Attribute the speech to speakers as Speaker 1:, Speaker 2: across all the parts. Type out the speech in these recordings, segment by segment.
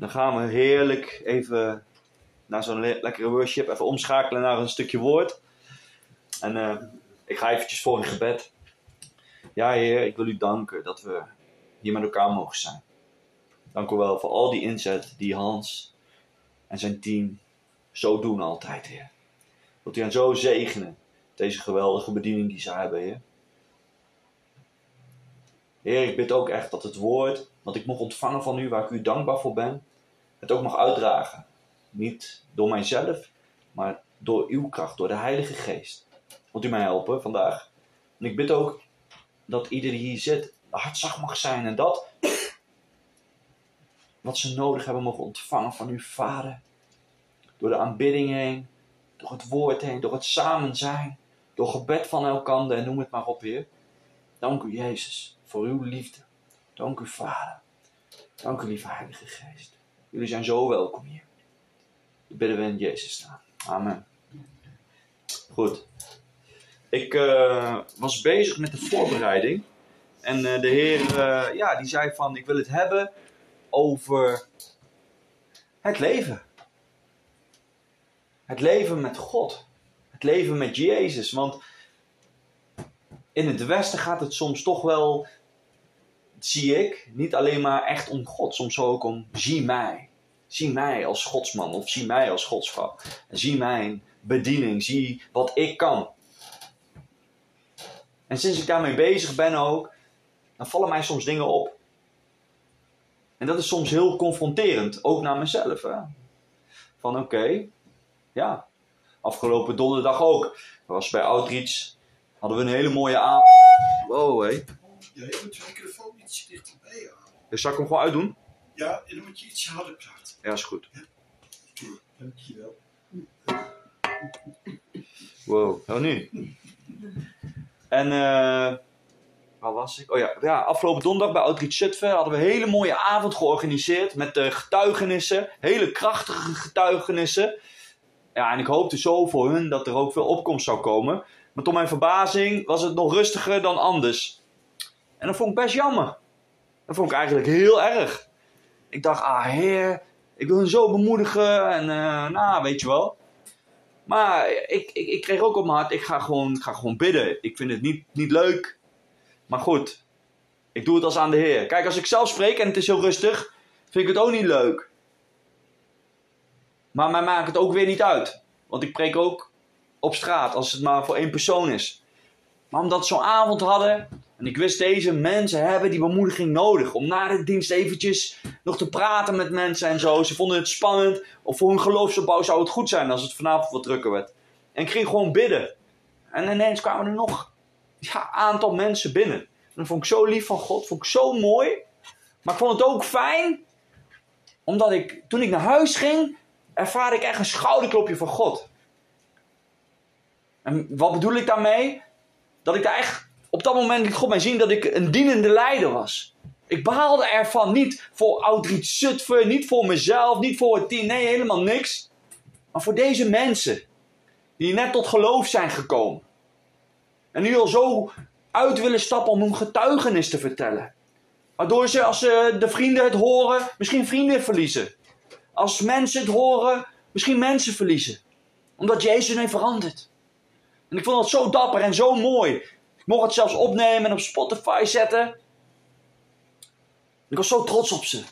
Speaker 1: Dan gaan we heerlijk even naar zo'n le- lekkere worship. Even omschakelen naar een stukje woord. En eh, ik ga eventjes voor in gebed. Ja, Heer, ik wil u danken dat we hier met elkaar mogen zijn. Dank u wel voor al die inzet die Hans en zijn team zo doen altijd, Heer. Wilt u hen zo zegenen, deze geweldige bediening die ze hebben, Heer. Heer, ik bid ook echt dat het woord wat ik mocht ontvangen van u, waar ik u dankbaar voor ben, het ook mag uitdragen. Niet door mijzelf, maar door uw kracht, door de Heilige Geest. Wilt u mij helpen vandaag? En ik bid ook dat ieder die hier zit hartzacht mag zijn en dat wat ze nodig hebben mogen ontvangen van uw Vader. Door de aanbidding heen, door het woord heen, door het samen zijn, door gebed van elkander en noem het maar op, Heer. Dank u, Jezus, voor uw liefde. Dank u, Vader. Dank u, lieve Heilige Geest. Jullie zijn zo welkom hier. Bidden we in Jezus' naam. Amen. Goed. Ik eh, was bezig met de voorbereiding. En eh, de Heer, eh, ja, die zei van, ik wil het hebben over het leven. Het leven met God. Het leven met Jezus. Want in het Westen gaat het soms toch wel, zie ik, niet alleen maar echt om God. Soms ook om zie mij. Zie mij als godsman of zie mij als godsvrouw. Zie mijn bediening, zie wat ik kan. En sinds ik daarmee bezig ben ook, dan vallen mij soms dingen op. En dat is soms heel confronterend, ook naar mezelf. Hè? Van oké, ja, afgelopen donderdag ook. Was bij Outreach, hadden we een hele mooie avond. Wow.
Speaker 2: Ja, je moet je microfoon iets dichterbij halen.
Speaker 1: Dus zal ik hem gewoon uitdoen?
Speaker 2: Ja, en dan moet je iets harder praten.
Speaker 1: Ja, is goed.
Speaker 2: Dankjewel.
Speaker 1: Wow, oh nu. En, eh waar was ik? Oh ja, ja, afgelopen donderdag bij Outreach Zutphen hadden we een hele mooie avond georganiseerd met de getuigenissen, hele krachtige getuigenissen. Ja, en ik hoopte zo voor hun dat er ook veel opkomst zou komen. Maar tot mijn verbazing was het nog rustiger dan anders. En dat vond ik best jammer. Dat vond ik eigenlijk heel erg. Ik dacht, ah heer, ik wil hen zo bemoedigen en eh, nou, weet je wel. Maar ik, ik, ik kreeg ook op mijn hart, ik ga gewoon, ik ga gewoon bidden. Ik vind het niet, niet leuk. Maar goed, ik doe het als aan de Heer. Kijk, als ik zelf spreek en het is heel rustig, vind ik het ook niet leuk. Maar mij maakt het ook weer niet uit. Want ik preek ook op straat, als het maar voor één persoon is. Maar omdat we zo'n avond hadden, en ik wist deze mensen hebben die bemoediging nodig. Om na de dienst eventjes nog te praten met mensen en zo. Ze vonden het spannend. Of voor hun geloofsopbouw zou het goed zijn als het vanavond wat drukker werd. En ik ging gewoon bidden. En ineens kwamen er nog ja, een aantal mensen binnen. En dat vond ik zo lief van God. Vond ik zo mooi. Maar ik vond het ook fijn. Omdat ik, toen ik naar huis ging, ervaarde ik echt een schouderklopje van God. En wat bedoel ik daarmee? Dat ik daar echt op dat moment liet God mij zien dat ik een dienende leider was. Ik behaalde ervan niet voor Outreach Zutphen, niet voor mezelf, niet voor het team. Nee, helemaal niks. Maar voor deze mensen. Die net tot geloof zijn gekomen. En nu al zo uit willen stappen om hun getuigenis te vertellen. Waardoor ze, als ze de vrienden het horen, misschien vrienden verliezen. Als mensen het horen, misschien mensen verliezen. Omdat Jezus heeft veranderd. En ik vond dat zo dapper en zo mooi. Mocht het zelfs opnemen en op Spotify zetten. Ik was zo trots op ze.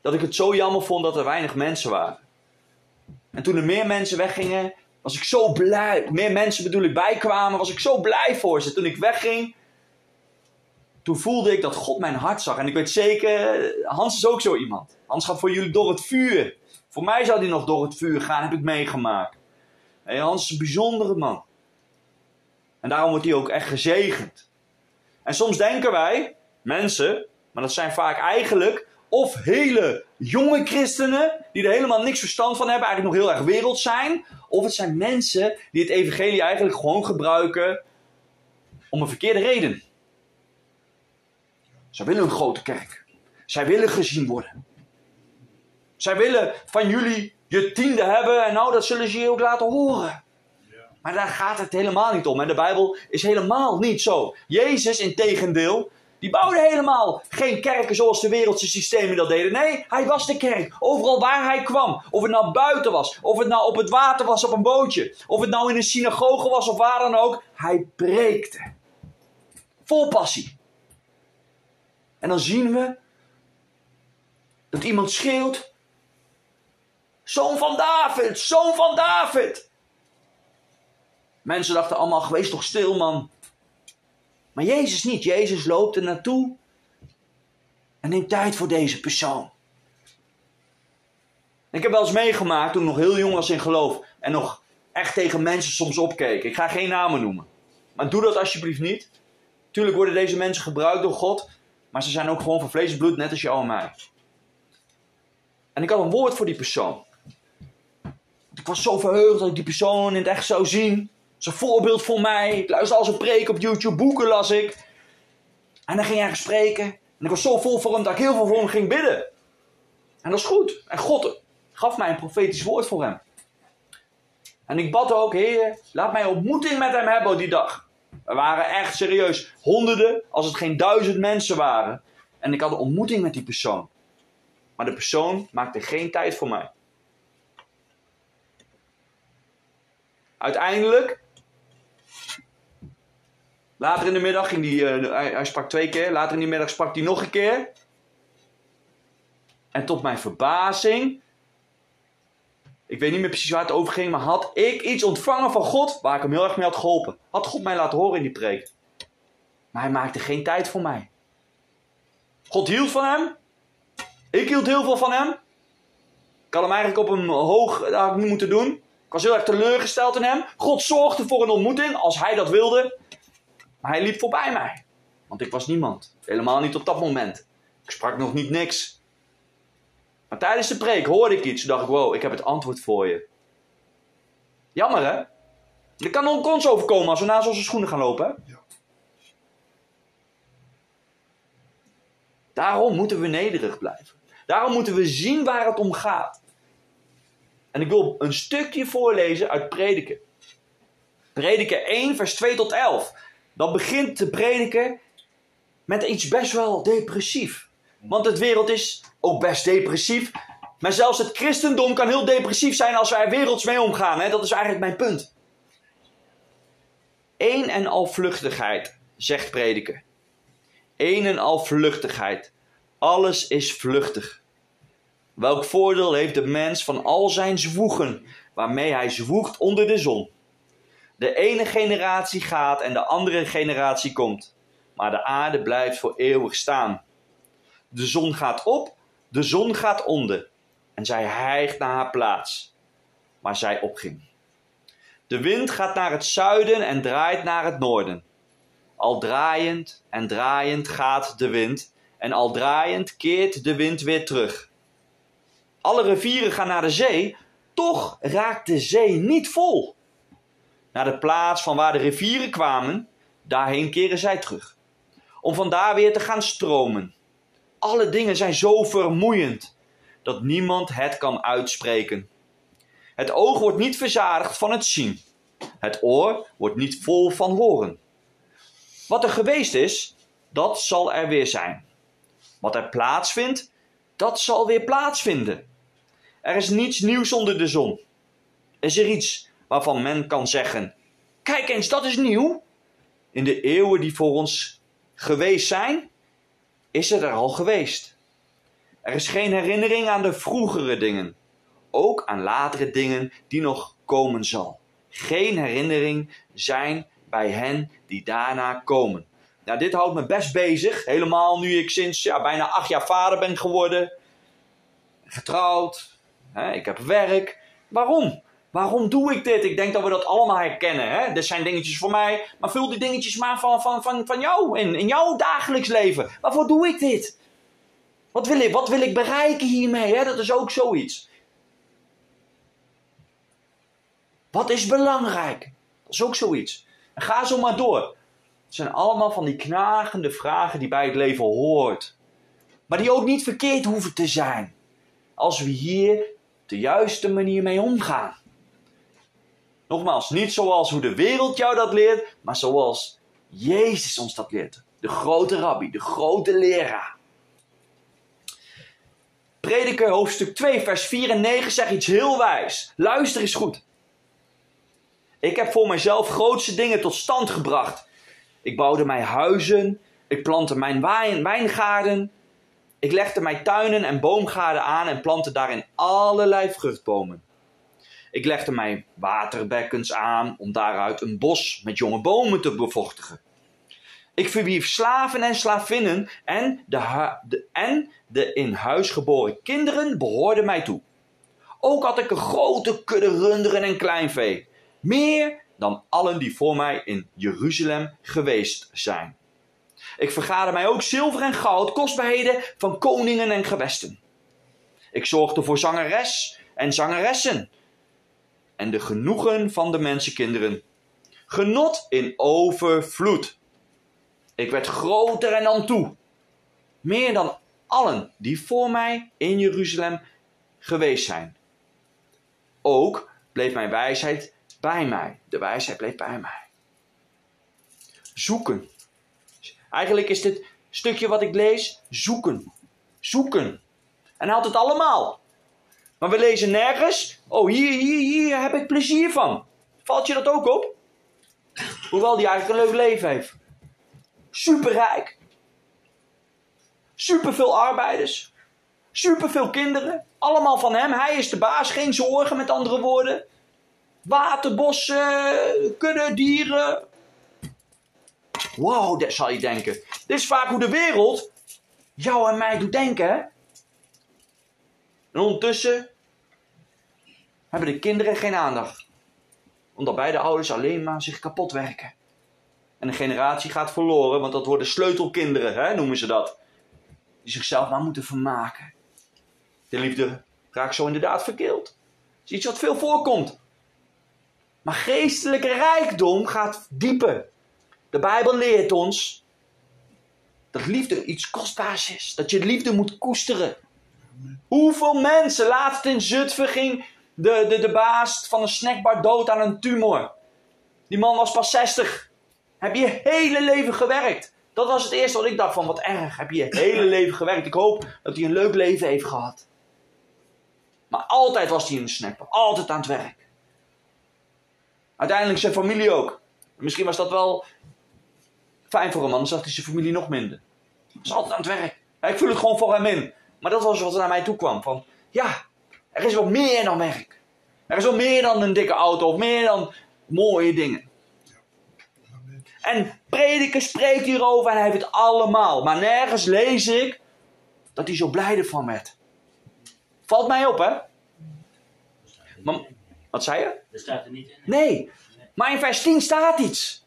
Speaker 1: Dat ik het zo jammer vond dat er weinig mensen waren. En toen er meer mensen weggingen, was ik zo blij. Meer mensen bedoel ik bijkwamen, was ik zo blij voor ze. Toen ik wegging, toen voelde ik dat God mijn hart zag. En ik weet zeker, Hans is ook zo iemand. Hans gaat voor jullie door het vuur. Voor mij zou hij nog door het vuur gaan, heb ik meegemaakt. Hey, Hans is een bijzondere man. En daarom wordt hij ook echt gezegend. En soms denken wij, mensen, maar dat zijn vaak eigenlijk Of hele jonge christenen die er helemaal niks verstand van hebben, eigenlijk nog heel erg wereld zijn. Of het zijn mensen die het evangelie eigenlijk gewoon gebruiken om een verkeerde reden. Zij willen een grote kerk. Zij willen gezien worden. Zij willen van jullie je tiende hebben en nou dat zullen ze je ook laten horen. Maar daar gaat het helemaal niet om. En de Bijbel is helemaal niet zo. Jezus, in tegendeel, die bouwde helemaal geen kerken zoals de wereldse systemen dat deden. Nee, hij was de kerk. Overal waar hij kwam. Of het nou buiten was. Of het nou op het water was op een bootje. Of het nou in een synagoge was of waar dan ook. Hij preekte. Vol passie. En dan zien we dat iemand schreeuwt. Zoon van David, zoon van David. Mensen dachten allemaal, geweest toch stil man. Maar Jezus niet. Jezus loopt er naartoe en neemt tijd voor deze persoon. Ik heb wel eens meegemaakt toen ik nog heel jong was in geloof en nog echt tegen mensen soms opkeek. Ik ga geen namen noemen. Maar doe dat alsjeblieft niet. Tuurlijk worden deze mensen gebruikt door God, maar ze zijn ook gewoon van vlees en bloed, net als jou en mij. En ik had een woord voor die persoon. Ik was zo verheugd dat ik die persoon in het echt zou zien is een voorbeeld voor mij. Ik luister al zijn preek op YouTube, boeken las ik. En dan ging hij spreken. En ik was zo vol voor hem dat ik heel veel voor hem ging bidden. En dat is goed. En God gaf mij een profetisch woord voor hem. En ik bad ook, Heer, laat mij ontmoeting met hem hebben die dag. Er waren echt serieus honderden, als het geen duizend mensen waren. En ik had een ontmoeting met die persoon. Maar de persoon maakte geen tijd voor mij. Uiteindelijk Later in de middag ging die, uh, hij, sprak twee keer. Later in de middag sprak hij nog een keer. En tot mijn verbazing, ik weet niet meer precies waar het over ging, maar had ik iets ontvangen van God waar ik hem heel erg mee had geholpen. Had God mij laten horen in die preek. Maar hij maakte geen tijd voor mij. God hield van hem. Ik hield heel veel van hem. Ik had hem eigenlijk op een hoog, dat ik niet moeten doen. Ik was heel erg teleurgesteld in hem. God zorgde voor een ontmoeting als hij dat wilde. Maar hij liep voorbij mij. Want ik was niemand. Helemaal niet op dat moment. Ik sprak nog niet niks. Maar tijdens de preek hoorde ik iets. Toen dacht ik, wow, ik heb het antwoord voor je. Jammer hè? Er kan ook ons overkomen als we naast onze schoenen gaan lopen. Hè?
Speaker 2: Ja.
Speaker 1: Daarom moeten we nederig blijven. Daarom moeten we zien waar het om gaat. En ik wil een stukje voorlezen uit Prediken. Prediken 1, vers 2 tot 11 dan begint te prediken met iets best wel depressief. Want het wereld is ook best depressief. Maar zelfs het christendom kan heel depressief zijn als wij er werelds mee omgaan. Hè? Dat is eigenlijk mijn punt. Een en al vluchtigheid, zegt prediker. Een en al vluchtigheid. Alles is vluchtig. Welk voordeel heeft de mens van al zijn zwoegen, waarmee hij zwoegt onder de zon? De ene generatie gaat en de andere generatie komt. Maar de aarde blijft voor eeuwig staan. De zon gaat op, de zon gaat onder. En zij hijgt naar haar plaats, waar zij opging. De wind gaat naar het zuiden en draait naar het noorden. Al draaiend en draaiend gaat de wind, en al draaiend keert de wind weer terug. Alle rivieren gaan naar de zee, toch raakt de zee niet vol naar de plaats van waar de rivieren kwamen, daarheen keren zij terug. Om vandaar weer te gaan stromen. Alle dingen zijn zo vermoeiend dat niemand het kan uitspreken. Het oog wordt niet verzadigd van het zien. Het oor wordt niet vol van horen. Wat er geweest is, dat zal er weer zijn. Wat er plaatsvindt, dat zal weer plaatsvinden. Er is niets nieuws onder de zon. Is er iets waarvan men kan zeggen: Kijk eens, dat is nieuw. In de eeuwen die voor ons geweest zijn, is het er al geweest. Er is geen herinnering aan de vroegere dingen, ook aan latere dingen die nog komen zal. Geen herinnering zijn bij hen die daarna komen. Nou, dit houdt me best bezig. Helemaal nu ik sinds ja, bijna acht jaar vader ben geworden. Getrouwd. Hè, ik heb werk. Waarom? Waarom doe ik dit? Ik denk dat we dat allemaal herkennen. Hè? Er zijn dingetjes voor mij, maar vul die dingetjes maar van, van, van, van jou in, in jouw dagelijks leven. Waarvoor doe ik dit? Wat wil ik, wat wil ik bereiken hiermee? Hè? Dat is ook zoiets. Wat is belangrijk? Dat is ook zoiets. Ga zo maar door. Het zijn allemaal van die knagende vragen die bij het leven hoort. Maar die ook niet verkeerd hoeven te zijn. Als we hier de juiste manier mee omgaan. Nogmaals, niet zoals hoe de wereld jou dat leert, maar zoals Jezus ons dat leert. De grote rabbi, de grote leraar. Prediker hoofdstuk 2, vers 4 en 9 zegt iets heel wijs. Luister eens goed. Ik heb voor mijzelf grootste dingen tot stand gebracht. Ik bouwde mijn huizen, ik plantte mijn wijn, wijngaarden, ik legde mijn tuinen en boomgaarden aan en plantte daarin allerlei vruchtbomen. Ik legde mijn waterbekkens aan om daaruit een bos met jonge bomen te bevochtigen. Ik verwierf slaven en slavinnen en de, de, en de in huis geboren kinderen behoorden mij toe. Ook had ik een grote kudde runderen en kleinvee, meer dan allen die voor mij in Jeruzalem geweest zijn. Ik vergaarde mij ook zilver en goud, kostbaarheden van koningen en gewesten. Ik zorgde voor zangeres en zangeressen en de genoegen van de mensenkinderen. Genot in overvloed. Ik werd groter en dan toe. Meer dan allen die voor mij in Jeruzalem geweest zijn. Ook bleef mijn wijsheid bij mij. De wijsheid bleef bij mij. Zoeken. Eigenlijk is dit stukje wat ik lees zoeken. Zoeken. En hij had het allemaal. Maar we lezen nergens, oh hier, hier, hier heb ik plezier van. Valt je dat ook op? Hoewel die eigenlijk een leuk leven heeft. Superrijk. Superveel arbeiders. Superveel kinderen. Allemaal van hem. Hij is de baas. Geen zorgen met andere woorden. Waterbossen, kudde, dieren. Wow, dat zal je denken. Dit is vaak hoe de wereld jou en mij doet denken. Hè? En ondertussen hebben de kinderen geen aandacht. Omdat beide ouders alleen maar zich kapot werken. En een generatie gaat verloren, want dat worden sleutelkinderen, hè, noemen ze dat. Die zichzelf maar moeten vermaken. De liefde raakt zo inderdaad verkeeld. Dat is iets wat veel voorkomt. Maar geestelijke rijkdom gaat dieper. De Bijbel leert ons dat liefde iets kostbaars is. Dat je liefde moet koesteren. Hoeveel mensen, laatst in Zutphen ging de, de, de baas van een snackbar dood aan een tumor. Die man was pas 60. Heb je hele leven gewerkt. Dat was het eerste wat ik dacht van wat erg. Heb je je hele leven gewerkt. Ik hoop dat hij een leuk leven heeft gehad. Maar altijd was hij in een snackbar. Altijd aan het werk. Uiteindelijk zijn familie ook. Misschien was dat wel fijn voor hem, anders zag hij zijn familie nog minder. Hij was altijd aan het werk. ik voel het gewoon voor hem in. Maar dat was wat naar mij toe kwam. Van, ja, er is wel meer dan werk. Er is wel meer dan een dikke auto of meer dan mooie dingen. En prediker spreekt hierover en hij heeft het allemaal. Maar nergens lees ik dat hij zo blij ervan werd. Valt mij op, hè? Maar, wat zei je?
Speaker 3: Dat staat er niet in.
Speaker 1: Nee, maar in vers 10 staat iets.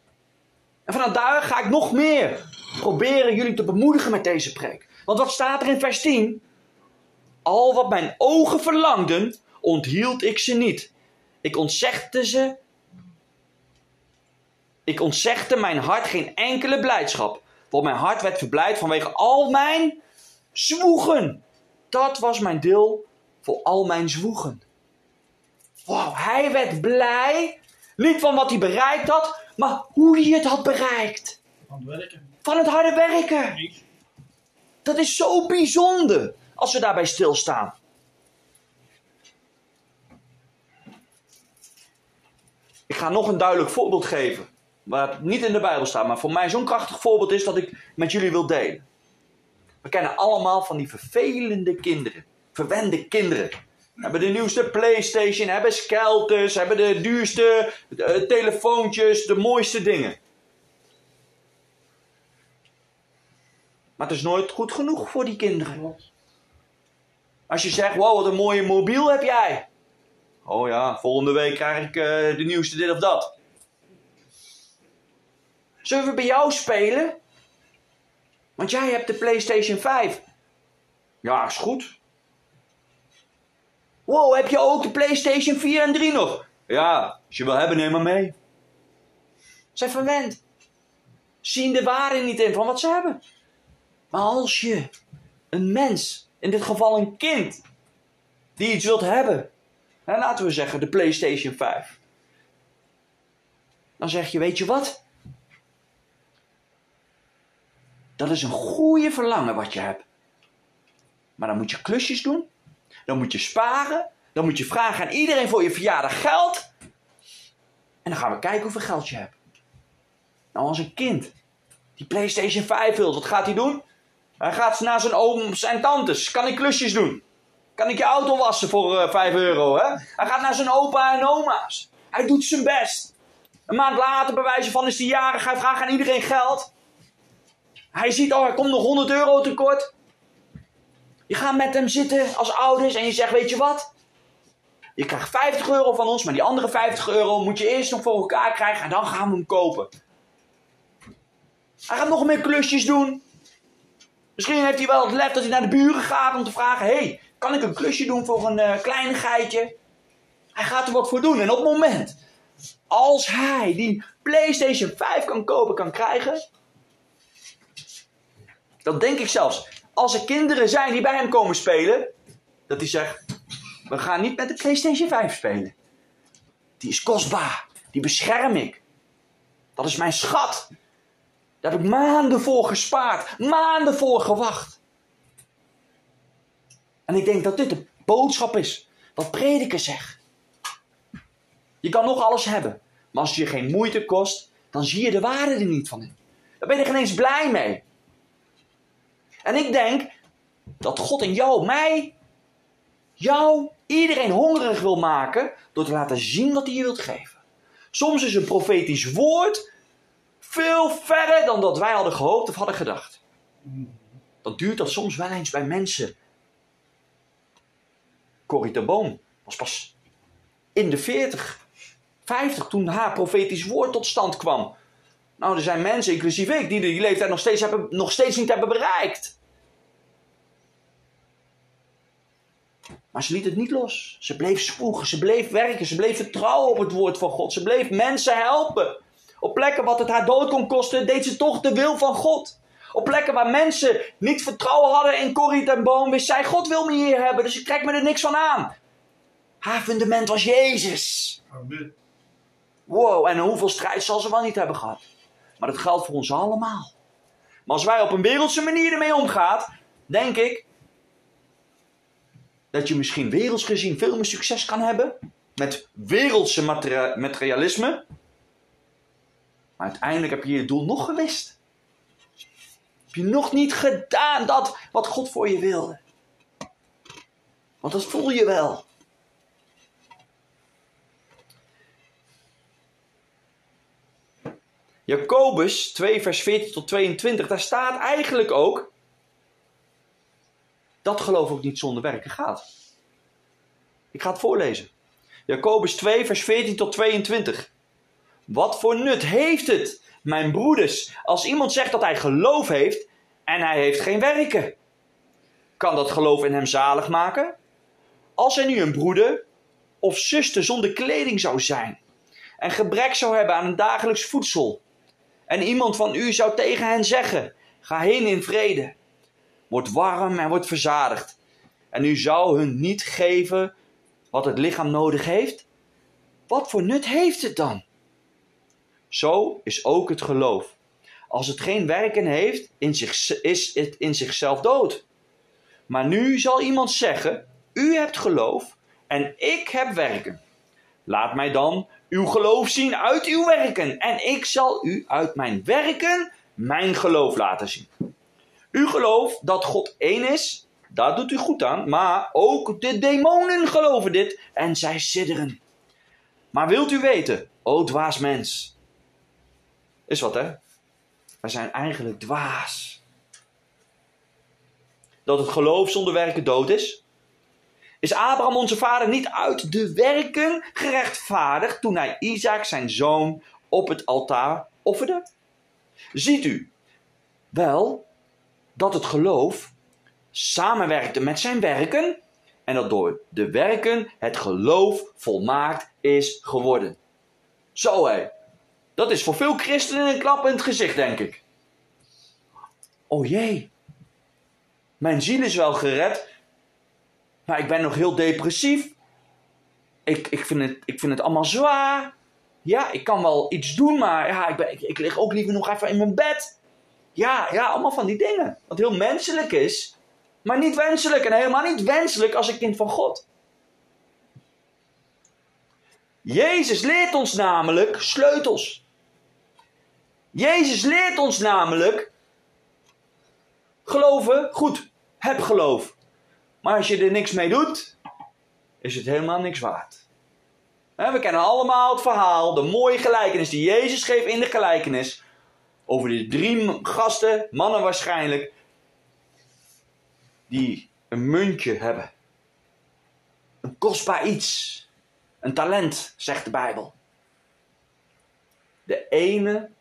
Speaker 1: En vanaf daar ga ik nog meer proberen jullie te bemoedigen met deze preek. Want wat staat er in vers 10? Al wat mijn ogen verlangden, onthield ik ze niet. Ik ontzegde ze. Ik ontzegde mijn hart geen enkele blijdschap. Want mijn hart werd verblijd vanwege al mijn zwoegen. Dat was mijn deel voor al mijn zwoegen. Wauw, hij werd blij. Niet van wat hij bereikt had, maar hoe hij het had bereikt.
Speaker 2: Aan het werken.
Speaker 1: Van het harde werken. Dat is zo bijzonder als we daarbij stilstaan. Ik ga nog een duidelijk voorbeeld geven. Het niet in de Bijbel staat, maar voor mij zo'n krachtig voorbeeld is dat ik met jullie wil delen. We kennen allemaal van die vervelende kinderen. Verwende kinderen. Hebben de nieuwste Playstation, hebben skelters, hebben de duurste eh, telefoontjes, de mooiste dingen. Maar het is nooit goed genoeg voor die kinderen. Als je zegt, wow, wat een mooie mobiel heb jij. Oh ja, volgende week krijg ik uh, de nieuwste dit of dat. Zullen we bij jou spelen? Want jij hebt de PlayStation 5. Ja, is goed. Wow, heb je ook de PlayStation 4 en 3 nog? Ja, als je wil hebben, neem maar mee. Zijn verwend. Zien de waarde niet in van wat ze hebben. Maar als je een mens, in dit geval een kind, die iets wilt hebben, en laten we zeggen de PlayStation 5, dan zeg je: Weet je wat? Dat is een goede verlangen wat je hebt. Maar dan moet je klusjes doen. Dan moet je sparen. Dan moet je vragen aan iedereen voor je verjaardag geld. En dan gaan we kijken hoeveel geld je hebt. Nou, als een kind die PlayStation 5 wil, wat gaat hij doen? Hij gaat naar zijn ooms en tantes. Kan ik klusjes doen? Kan ik je auto wassen voor uh, 5 euro? Hè? Hij gaat naar zijn opa en oma's. Hij doet zijn best. Een maand later, bij wijze van, is hij jarig. Hij vraagt aan iedereen geld. Hij ziet, oh, er komt nog 100 euro tekort. Je gaat met hem zitten als ouders en je zegt, weet je wat? Je krijgt 50 euro van ons, maar die andere 50 euro moet je eerst nog voor elkaar krijgen en dan gaan we hem kopen. Hij gaat nog meer klusjes doen. Misschien heeft hij wel het lef dat hij naar de buren gaat om te vragen: hey, kan ik een klusje doen voor een uh, kleinigheidje? Hij gaat er wat voor doen. En op het moment, als hij die PlayStation 5 kan kopen, kan krijgen, dan denk ik zelfs, als er kinderen zijn die bij hem komen spelen, dat hij zegt: We gaan niet met de PlayStation 5 spelen. Die is kostbaar. Die bescherm ik. Dat is mijn schat. Daar heb ik maanden voor gespaard, maanden voor gewacht. En ik denk dat dit de boodschap is, wat prediker zegt. Je kan nog alles hebben, maar als het je geen moeite kost, dan zie je de waarde er niet van in. Dan ben je er geen eens blij mee. En ik denk dat God in jou, mij, jou, iedereen hongerig wil maken door te laten zien wat hij je wilt geven. Soms is een profetisch woord veel verder dan dat wij hadden gehoopt of hadden gedacht. Dan duurt dat soms wel eens bij mensen. Corrie de Boom was pas in de 40, 50 toen haar profetisch woord tot stand kwam. Nou, er zijn mensen, inclusief ik, die die leeftijd nog steeds, hebben, nog steeds niet hebben bereikt. Maar ze liet het niet los. Ze bleef spoegen, ze bleef werken, ze bleef vertrouwen op het woord van God. Ze bleef mensen helpen. Op plekken wat het haar dood kon kosten, deed ze toch de wil van God. Op plekken waar mensen niet vertrouwen hadden in Corrie ten Boom, wist zij: God wil me hier hebben, dus ik trek me er niks van aan. Haar fundament was Jezus.
Speaker 2: Amen.
Speaker 1: Wow, en hoeveel strijd zal ze wel niet hebben gehad. Maar dat geldt voor ons allemaal. Maar als wij op een wereldse manier ermee omgaan, denk ik dat je misschien werelds gezien veel meer succes kan hebben met wereldse materialisme maar uiteindelijk heb je je doel nog gemist. Heb je nog niet gedaan dat wat God voor je wilde. Want dat voel je wel. Jacobus 2, vers 14 tot 22, daar staat eigenlijk ook dat geloof ook niet zonder werken gaat. Ik ga het voorlezen. Jacobus 2, vers 14 tot 22. Wat voor nut heeft het, mijn broeders, als iemand zegt dat hij geloof heeft en hij heeft geen werken? Kan dat geloof in hem zalig maken? Als er nu een broeder of zuster zonder kleding zou zijn en gebrek zou hebben aan een dagelijks voedsel, en iemand van u zou tegen hen zeggen: Ga heen in vrede, word warm en word verzadigd, en u zou hun niet geven wat het lichaam nodig heeft? Wat voor nut heeft het dan? Zo is ook het geloof. Als het geen werken heeft, in zich, is het in zichzelf dood. Maar nu zal iemand zeggen: U hebt geloof en ik heb werken. Laat mij dan uw geloof zien uit uw werken, en ik zal u uit mijn werken mijn geloof laten zien. U gelooft dat God één is, daar doet u goed aan, maar ook de demonen geloven dit en zij sidderen. Maar wilt u weten, o dwaas mens, is wat, hè? Wij zijn eigenlijk dwaas. Dat het geloof zonder werken dood is. Is Abraham onze vader niet uit de werken gerechtvaardigd toen hij Isaac zijn zoon op het altaar offerde? Ziet u wel dat het geloof samenwerkte met zijn werken en dat door de werken het geloof volmaakt is geworden. Zo hé. Dat is voor veel christenen een klap in het gezicht, denk ik. Oh jee. Mijn ziel is wel gered, maar ik ben nog heel depressief. Ik, ik, vind, het, ik vind het allemaal zwaar. Ja, ik kan wel iets doen, maar ja, ik, ben, ik, ik lig ook liever nog even in mijn bed. Ja, ja, allemaal van die dingen. Wat heel menselijk is, maar niet wenselijk. En helemaal niet wenselijk als een kind van God. Jezus leert ons namelijk sleutels. Jezus leert ons namelijk geloven, goed, heb geloof. Maar als je er niks mee doet, is het helemaal niks waard. We kennen allemaal het verhaal, de mooie gelijkenis die Jezus geeft in de gelijkenis. Over die drie gasten, mannen waarschijnlijk, die een muntje hebben. Een kostbaar iets. Een talent, zegt de Bijbel. De ene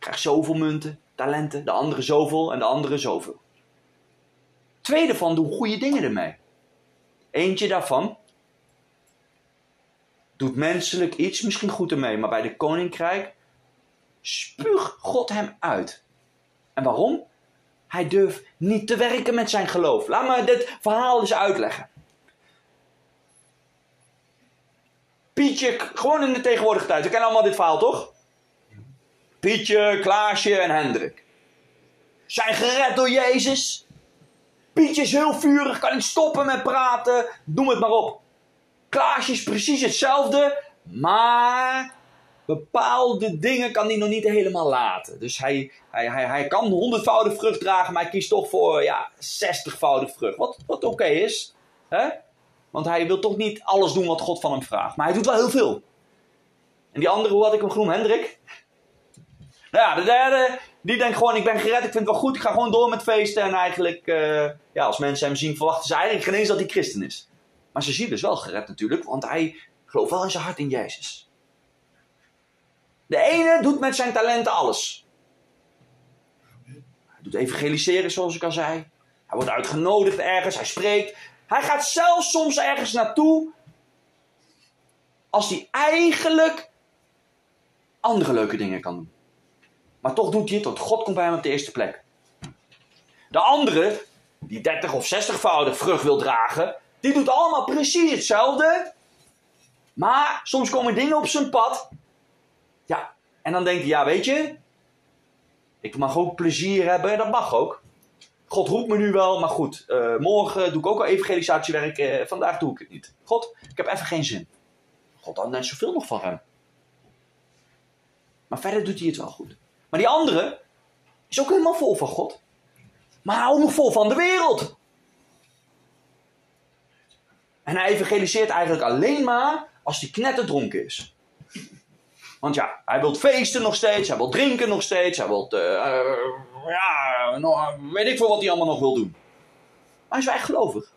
Speaker 1: krijgt zoveel munten, talenten, de andere zoveel en de andere zoveel. Twee daarvan doen goede dingen ermee. Eentje daarvan doet menselijk iets misschien goed ermee, maar bij de koninkrijk spuug God hem uit. En waarom? Hij durft niet te werken met zijn geloof. Laat me dit verhaal eens uitleggen. Pietje, gewoon in de tegenwoordige tijd. We kennen allemaal dit verhaal, toch? Pietje, Klaasje en Hendrik. Zijn gered door Jezus. Pietje is heel vurig, kan niet stoppen met praten. Noem het maar op. Klaasje is precies hetzelfde, maar bepaalde dingen kan hij nog niet helemaal laten. Dus hij, hij, hij, hij kan honderdvoudig vrucht dragen, maar hij kiest toch voor ja, zestigvoudig vrucht. Wat, wat oké is. Hè? Want hij wil toch niet alles doen wat God van hem vraagt. Maar hij doet wel heel veel. En die andere, hoe had ik hem genoemd? Hendrik? Nou ja, de derde, die denkt gewoon, ik ben gered, ik vind het wel goed, ik ga gewoon door met feesten. En eigenlijk, uh, ja, als mensen hem zien, verwachten ze eigenlijk geen eens dat hij christen is. Maar ze zien dus wel gered natuurlijk, want hij gelooft wel in zijn hart in Jezus. De ene doet met zijn talenten alles. Hij doet evangeliseren, zoals ik al zei. Hij wordt uitgenodigd ergens, hij spreekt. Hij gaat zelfs soms ergens naartoe als hij eigenlijk andere leuke dingen kan doen. Maar toch doet hij het, want God komt bij hem op de eerste plek. De andere, die 30 of 60voudig vrucht wil dragen, die doet allemaal precies hetzelfde. Maar soms komen dingen op zijn pad. Ja, en dan denkt hij, ja weet je, ik mag ook plezier hebben, dat mag ook. God roept me nu wel, maar goed, uh, morgen doe ik ook al evangelisatiewerk, uh, vandaag doe ik het niet. God, ik heb even geen zin. God had net zoveel nog van hem. Maar verder doet hij het wel goed. Maar die andere is ook helemaal vol van God. Maar ook nog vol van de wereld. En hij evangeliseert eigenlijk alleen maar als hij knetterdronken is. Want ja, hij wil feesten nog steeds, hij wil drinken nog steeds, hij wil, uh, ja, weet ik veel wat hij allemaal nog wil doen. Maar hij is wel echt gelovig.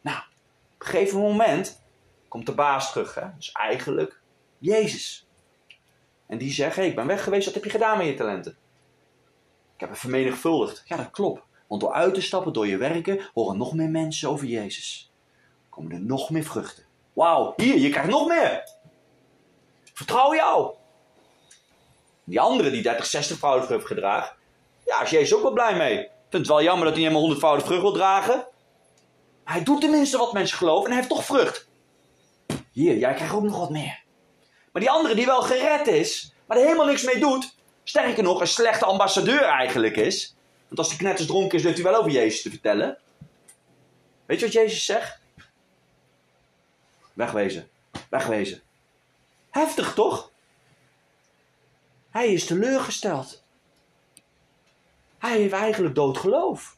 Speaker 1: Nou, op een gegeven moment komt de baas terug, hè? dus eigenlijk Jezus. En die zegt, hey, ik ben weg geweest, wat heb je gedaan met je talenten? Ik heb het vermenigvuldigd. Ja, dat klopt. Want door uit te stappen, door je werken, horen nog meer mensen over Jezus komen er nog meer vruchten. Wauw, hier, je krijgt nog meer. Vertrouw jou. Die andere die 30, 60 voudig heeft gedragen. Ja, is Jezus ook wel blij mee. Ik vind het wel jammer dat hij helemaal 100 voudig vrucht wil dragen. hij doet tenminste wat mensen geloven en hij heeft toch vrucht. Hier, jij krijgt ook nog wat meer. Maar die andere die wel gered is, maar er helemaal niks mee doet. Sterker nog, een slechte ambassadeur eigenlijk is. Want als die knetters dronken is, durft hij wel over Jezus te vertellen. Weet je wat Jezus zegt? Wegwezen. Wegwezen. Heftig toch? Hij is teleurgesteld. Hij heeft eigenlijk dood geloof.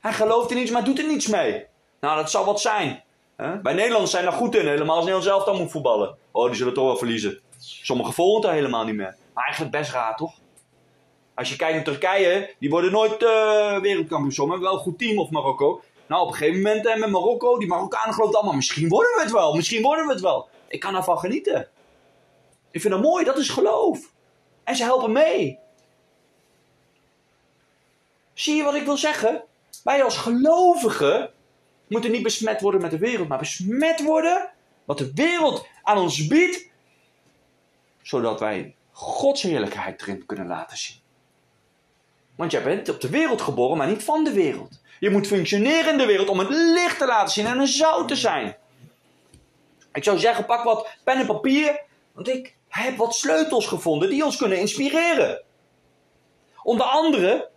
Speaker 1: Hij gelooft in iets, maar doet er niets mee. Nou, dat zal wat zijn. Bij Nederlanders zijn daar goed in, helemaal als Nederland zelf dan moet voetballen. Oh, die zullen toch wel verliezen. Sommige volgen daar helemaal niet meer. Maar eigenlijk best raar, toch? Als je kijkt naar Turkije, die worden nooit uh, wereldkampioen. Sommigen hebben wel een goed team, of Marokko. Nou, op een gegeven moment en met Marokko, die Marokkanen geloven allemaal, misschien worden we het wel, misschien worden we het wel. Ik kan ervan genieten. Ik vind dat mooi, dat is geloof. En ze helpen mee. Zie je wat ik wil zeggen? Wij als gelovigen moeten niet besmet worden met de wereld, maar besmet worden wat de wereld aan ons biedt, zodat wij Gods heerlijkheid erin kunnen laten zien. Want jij bent op de wereld geboren, maar niet van de wereld. Je moet functioneren in de wereld om het licht te laten zien en een zout te zijn. Ik zou zeggen, pak wat pen en papier, want ik heb wat sleutels gevonden die ons kunnen inspireren. Onder andere,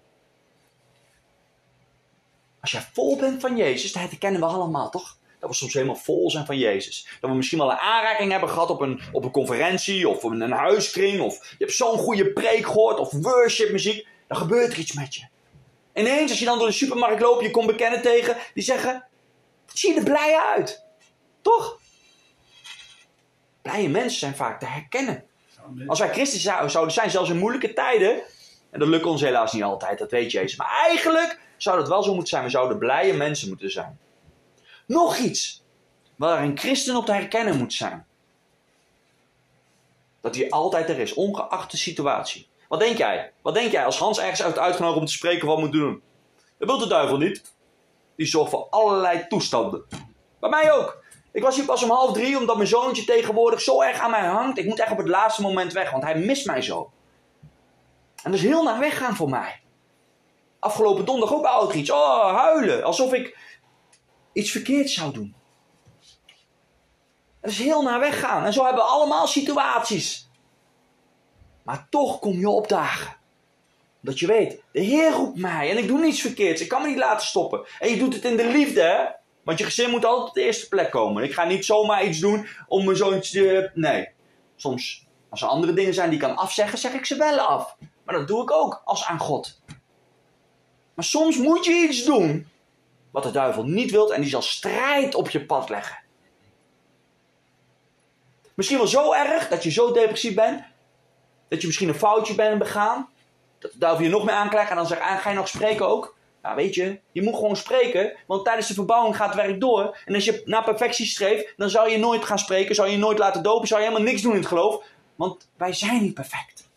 Speaker 1: als jij vol bent van Jezus, dat kennen we allemaal toch? Dat we soms helemaal vol zijn van Jezus. Dat we misschien wel een aanraking hebben gehad op een, op een conferentie of in een huiskring. Of je hebt zo'n goede preek gehoord of worship muziek. Dan gebeurt er iets met je. Ineens, als je dan door de supermarkt loopt, je komt bekennen tegen, die zeggen: Wat zie je er blij uit? Toch? Blije mensen zijn vaak te herkennen. Als wij christen zou- zouden zijn, zelfs in moeilijke tijden, en dat lukt ons helaas niet altijd, dat weet Jezus. Maar eigenlijk zou dat wel zo moeten zijn. We zouden blije mensen moeten zijn. Nog iets waar een christen op te herkennen moet zijn. Dat hij altijd er is, ongeacht de situatie. Wat denk jij? Wat denk jij als Hans ergens uit uitgenodigd om te spreken wat moet doen? Dat wil de duivel niet. Die zorgt voor allerlei toestanden. Bij mij ook. Ik was hier pas om half drie, omdat mijn zoontje tegenwoordig zo erg aan mij hangt. Ik moet echt op het laatste moment weg, want hij mist mij zo. En dat is heel naar weggaan voor mij. Afgelopen donderdag ook bij Outreach. Oh, huilen. Alsof ik iets verkeerds zou doen. Dat is heel naar weggaan. En zo hebben we allemaal situaties. Maar toch kom je opdagen. Dat je weet, de Heer roept mij en ik doe niets verkeerds. Ik kan me niet laten stoppen. En je doet het in de liefde, hè? Want je gezin moet altijd op de eerste plek komen. Ik ga niet zomaar iets doen om mijn zoontje... Nee. Soms, als er andere dingen zijn die ik kan afzeggen, zeg ik ze wel af. Maar dat doe ik ook als aan God. Maar soms moet je iets doen wat de duivel niet wilt en die zal strijd op je pad leggen. Misschien wel zo erg dat je zo depressief bent, dat je misschien een foutje bent begaan, dat de duivel je nog meer aankrijgt en dan zegt, ah, ga je nog spreken ook? Ja, weet je, je moet gewoon spreken, want tijdens de verbouwing gaat het werk door. En als je naar perfectie streeft, dan zou je nooit gaan spreken, zou je nooit laten dopen, zou je helemaal niks doen in het geloof. Want wij zijn niet perfect.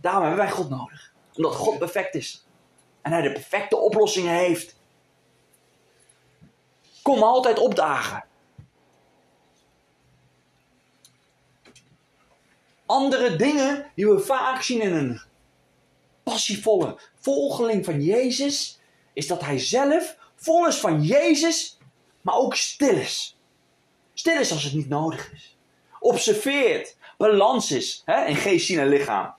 Speaker 1: Daarom hebben wij God nodig. Omdat God perfect is. En hij de perfecte oplossingen heeft. Kom altijd opdagen. Andere dingen die we vaak zien in een passievolle volgeling van Jezus, is dat hij zelf vol is van Jezus, maar ook stil is. Stil is als het niet nodig is. Observeert, balans is hè, in geest, zien en lichaam.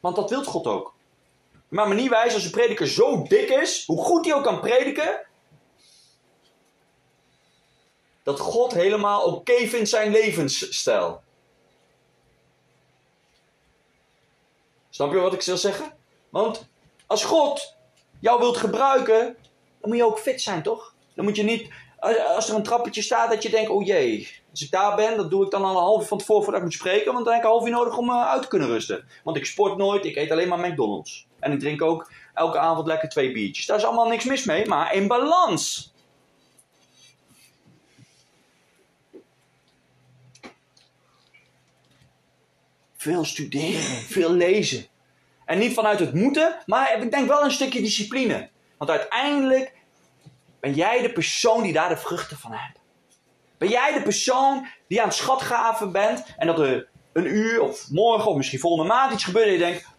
Speaker 1: Want dat wil God ook. Maar me niet wijs als een prediker zo dik is, hoe goed hij ook kan prediken, dat God helemaal oké vindt zijn levensstijl. Snap je wat ik wil zeggen? Want als God jou wilt gebruiken, dan moet je ook fit zijn, toch? Dan moet je niet, als- er een trappetje staat, dat je denkt, oh jee, als ik daar ben, dat doe ik dan al een half uur van tevoren voordat ik moet spreken, want dan heb ik een half uur nodig om eh, uit te kunnen rusten. Want ik sport nooit, ik eet alleen maar McDonald's. En ik drink ook elke avond lekker twee biertjes. Daar is allemaal niks mis mee, maar in balans. Veel studeren, veel lezen. En niet vanuit het moeten, maar ik denk wel een stukje discipline. Want uiteindelijk ben jij de persoon die daar de vruchten van hebt. Ben jij de persoon die aan het schatgaven bent en dat er een uur of morgen of misschien volgende maand iets gebeurt en je denkt,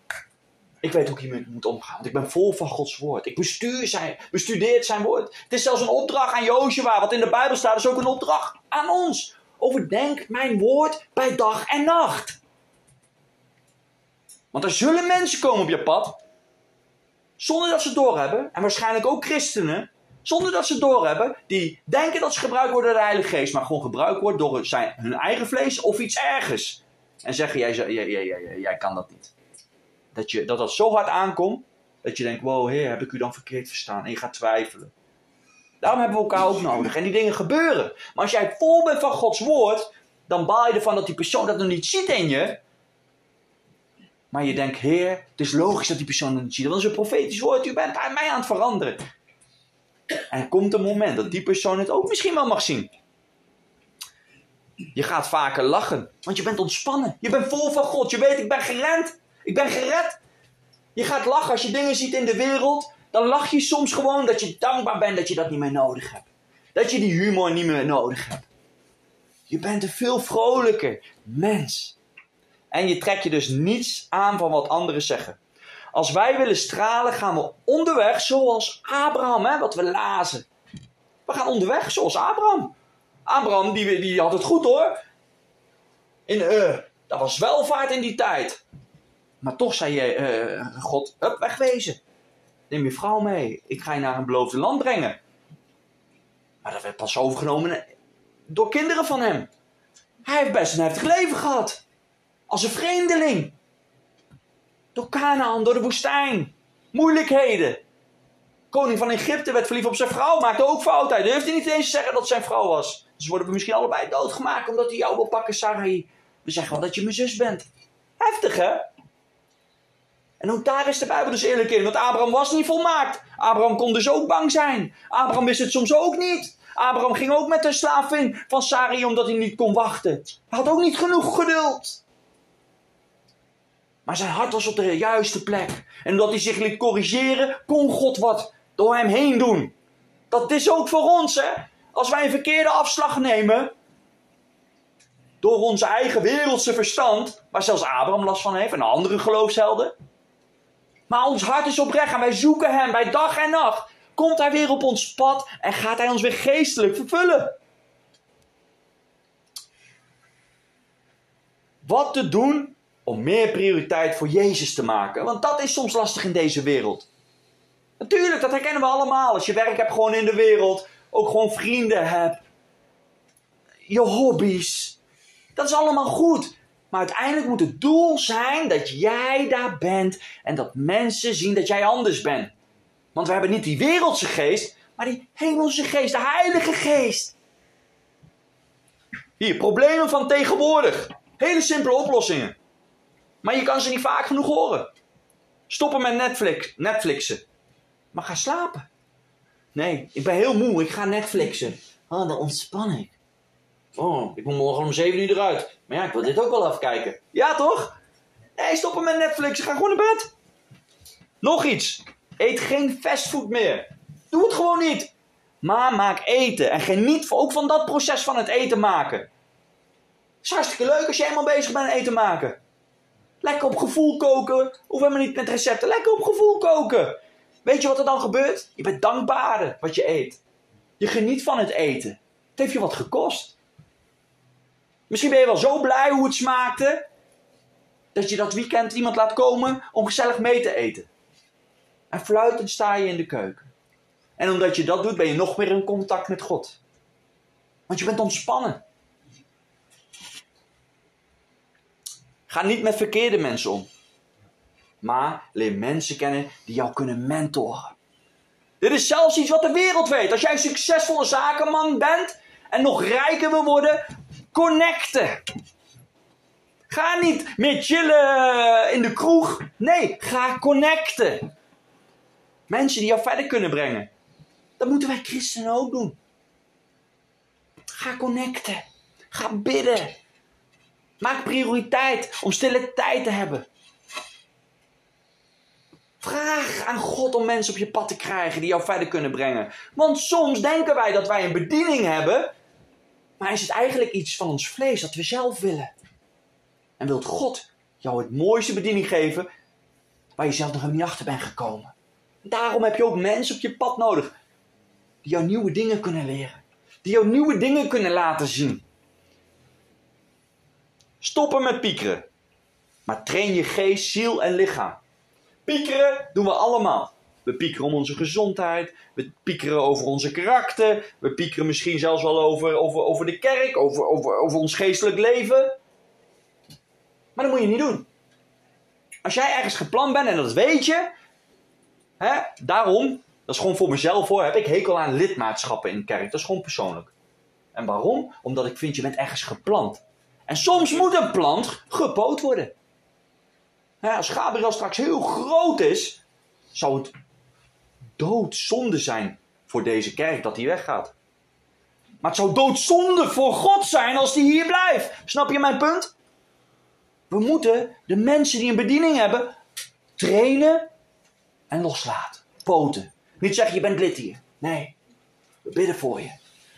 Speaker 1: ik weet hoe ik hiermee moet omgaan, want ik ben vol van Gods woord. Ik bestuur zijn, bestudeer zijn woord. Het is zelfs een opdracht aan Jozua, wat in de Bijbel staat, is ook een opdracht aan ons. Overdenk mijn woord bij dag en nacht. Want er zullen mensen komen op je pad, zonder dat ze doorhebben, en waarschijnlijk ook christenen, zonder dat ze doorhebben, die denken dat ze gebruikt worden door de Heilige Geest, maar gewoon gebruikt worden door zijn, hun eigen vlees of iets ergers. En zeggen, jij, jij, jij, jij kan dat niet. Dat, je, dat dat zo hard aankomt, dat je denkt, wow, heer, heb ik u dan verkeerd verstaan? En je gaat twijfelen. Daarom hebben we elkaar ook nodig. En die dingen gebeuren. Maar als jij vol bent van Gods woord, dan baal je ervan dat die persoon dat nog niet ziet in je. Maar je denkt, Heer, het is logisch dat die persoon dat niet ziet. Want dat een profetisch woord. U bent aan mij aan het veranderen. En er komt een moment dat die persoon het ook misschien wel mag zien. Je gaat vaker lachen. Want je bent ontspannen. Je bent vol van God. Je weet, ik ben gerend. Ik ben gered. Je gaat lachen als je dingen ziet in de wereld. Dan lach je soms gewoon dat je dankbaar bent dat je dat niet meer nodig hebt. Dat je die humor niet meer nodig hebt. Je bent een veel vrolijker mens. En je trekt je dus niets aan van wat anderen zeggen. Als wij willen stralen, gaan we onderweg zoals Abraham, hè, wat we lazen. We gaan onderweg zoals Abraham. Abraham, die, die had het goed hoor. In, uh, dat was welvaart in die tijd. Maar toch zei je, uh, God, up, wegwezen. Neem je vrouw mee. Ik ga je naar een beloofde land brengen. Maar dat werd pas overgenomen door kinderen van hem. Hij heeft best een heftig leven gehad. Als een vreemdeling. Door Canaan, door de woestijn. Moeilijkheden. Koning van Egypte werd verliefd op zijn vrouw. Maakte ook fout. Hij durfde niet eens zeggen dat zijn vrouw was. Dus worden we misschien allebei doodgemaakt omdat hij jou wil pakken, Sarai. We zeggen wel dat je mijn zus bent. Heftig, hè? En ook daar is de Bijbel dus eerlijk in. Want Abraham was niet volmaakt. Abraham kon dus ook bang zijn. Abraham wist het soms ook niet. Abraham ging ook met de slavin van Sarai omdat hij niet kon wachten. Hij had ook niet genoeg geduld. Maar zijn hart was op de juiste plek. En omdat hij zich liet corrigeren, kon God wat door hem heen doen. Dat is ook voor ons, hè. Als wij een verkeerde afslag nemen, door ons eigen wereldse verstand, waar zelfs Abraham last van heeft en andere geloofshelden. Maar ons hart is oprecht en wij zoeken hem bij dag en nacht. Komt hij weer op ons pad en gaat hij ons weer geestelijk vervullen. Wat te doen om meer prioriteit voor Jezus te maken? Want dat is soms lastig in deze wereld. Natuurlijk, dat herkennen we allemaal. Als je werk hebt gewoon in de wereld, ook gewoon vrienden hebt, je hobby's. Dat is allemaal goed. Maar uiteindelijk moet het doel zijn dat jij daar bent en dat mensen zien dat jij anders bent. Want we hebben niet die wereldse geest, maar die hemelse geest, de heilige geest. Hier, problemen van tegenwoordig. Hele simpele oplossingen. Maar je kan ze niet vaak genoeg horen. Stoppen met Netflix, Netflixen. Maar ga slapen. Nee, ik ben heel moe, ik ga Netflixen. Oh, dan ontspan ik. Oh, ik moet morgen om 7 uur eruit. Maar ja, ik wil dit ook wel afkijken. Ja, toch? Nee, stoppen met Netflix. Ga gewoon naar bed. Nog iets. Eet geen fastfood meer. Doe het gewoon niet. Maar maak eten. En geniet ook van dat proces van het eten maken. Het is hartstikke leuk als je helemaal bezig bent met eten maken. Lekker op gevoel koken. Hoef helemaal niet met recepten. Lekker op gevoel koken. Weet je wat er dan gebeurt? Je bent dankbaar wat je eet. Je geniet van het eten. Het heeft je wat gekost. Misschien ben je wel zo blij hoe het smaakte. Dat je dat weekend iemand laat komen om gezellig mee te eten. En fluitend sta je in de keuken. En omdat je dat doet, ben je nog meer in contact met God. Want je bent ontspannen. Ga niet met verkeerde mensen om. Maar leer mensen kennen die jou kunnen mentoren. Dit is zelfs iets wat de wereld weet. Als jij een succesvolle zakenman bent en nog rijker wil worden, connecten. Ga niet meer chillen in de kroeg. Nee, ga connecten. Mensen die jou verder kunnen brengen. Dat moeten wij christenen ook doen. Ga connecten. Ga bidden. Maak prioriteit om stille tijd te hebben. Vraag aan God om mensen op je pad te krijgen die jou verder kunnen brengen. Want soms denken wij dat wij een bediening hebben, maar is het eigenlijk iets van ons vlees dat we zelf willen. En wilt God jou het mooiste bediening geven waar je zelf nog helemaal niet achter bent gekomen. Daarom heb je ook mensen op je pad nodig die jou nieuwe dingen kunnen leren. Die jou nieuwe dingen kunnen laten zien. Stoppen met piekeren. Maar train je geest, ziel en lichaam. Piekeren doen we allemaal. We piekeren om onze gezondheid. We piekeren over onze karakter. We piekeren misschien zelfs wel over, over, over de kerk, over, over, over ons geestelijk leven. Maar dat moet je niet doen. Als jij ergens gepland bent en dat weet je, hè, daarom, dat is gewoon voor mezelf hoor, heb ik hekel aan lidmaatschappen in de kerk. Dat is gewoon persoonlijk. En waarom? Omdat ik vind je bent ergens geplant. En soms moet een plant gepoot worden. als Gabriel straks heel groot is, zou het doodzonde zijn voor deze kerk dat hij weggaat. Maar het zou doodzonde voor God zijn als hij hier blijft. Snap je mijn punt? We moeten de mensen die een bediening hebben trainen en loslaten. Poten. Niet zeggen je bent lid hier. Nee. We bidden voor je.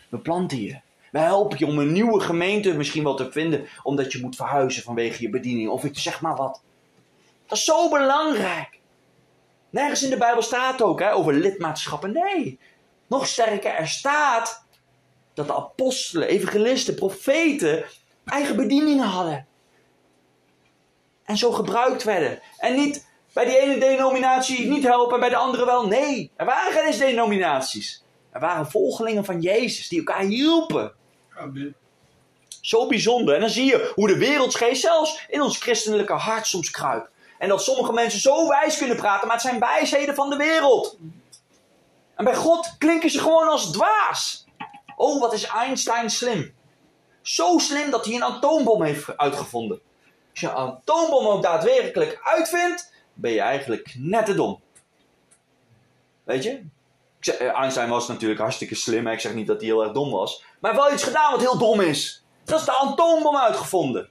Speaker 1: We planten je. We helpen je om een nieuwe gemeente misschien wel te vinden. Omdat je moet verhuizen vanwege je bediening. Of ik zeg maar wat. Dat is zo belangrijk. Nergens in de Bijbel staat ook hè, over lidmaatschappen. Nee. Nog sterker, er staat dat de apostelen, evangelisten, profeten eigen bedieningen hadden. En zo gebruikt werden. En niet bij die ene denominatie niet helpen en bij de andere wel. Nee, er waren geen eens denominaties. Er waren volgelingen van Jezus die elkaar hielpen.
Speaker 2: Amen.
Speaker 1: Zo bijzonder. En dan zie je hoe de wereldsgeest zelfs in ons christelijke hart soms kruipt. En dat sommige mensen zo wijs kunnen praten, maar het zijn wijsheden van de wereld. En bij God klinken ze gewoon als dwaas. Oh, wat is Einstein slim. Zo slim dat hij een atoombom heeft uitgevonden. Als je een atoombom ook daadwerkelijk uitvindt, ben je eigenlijk net te dom. Weet je? Eh, Einstein was natuurlijk hartstikke slim. Ik zeg niet dat hij heel erg dom was. Maar wel iets gedaan wat heel dom is. Dat is de atoombom uitgevonden.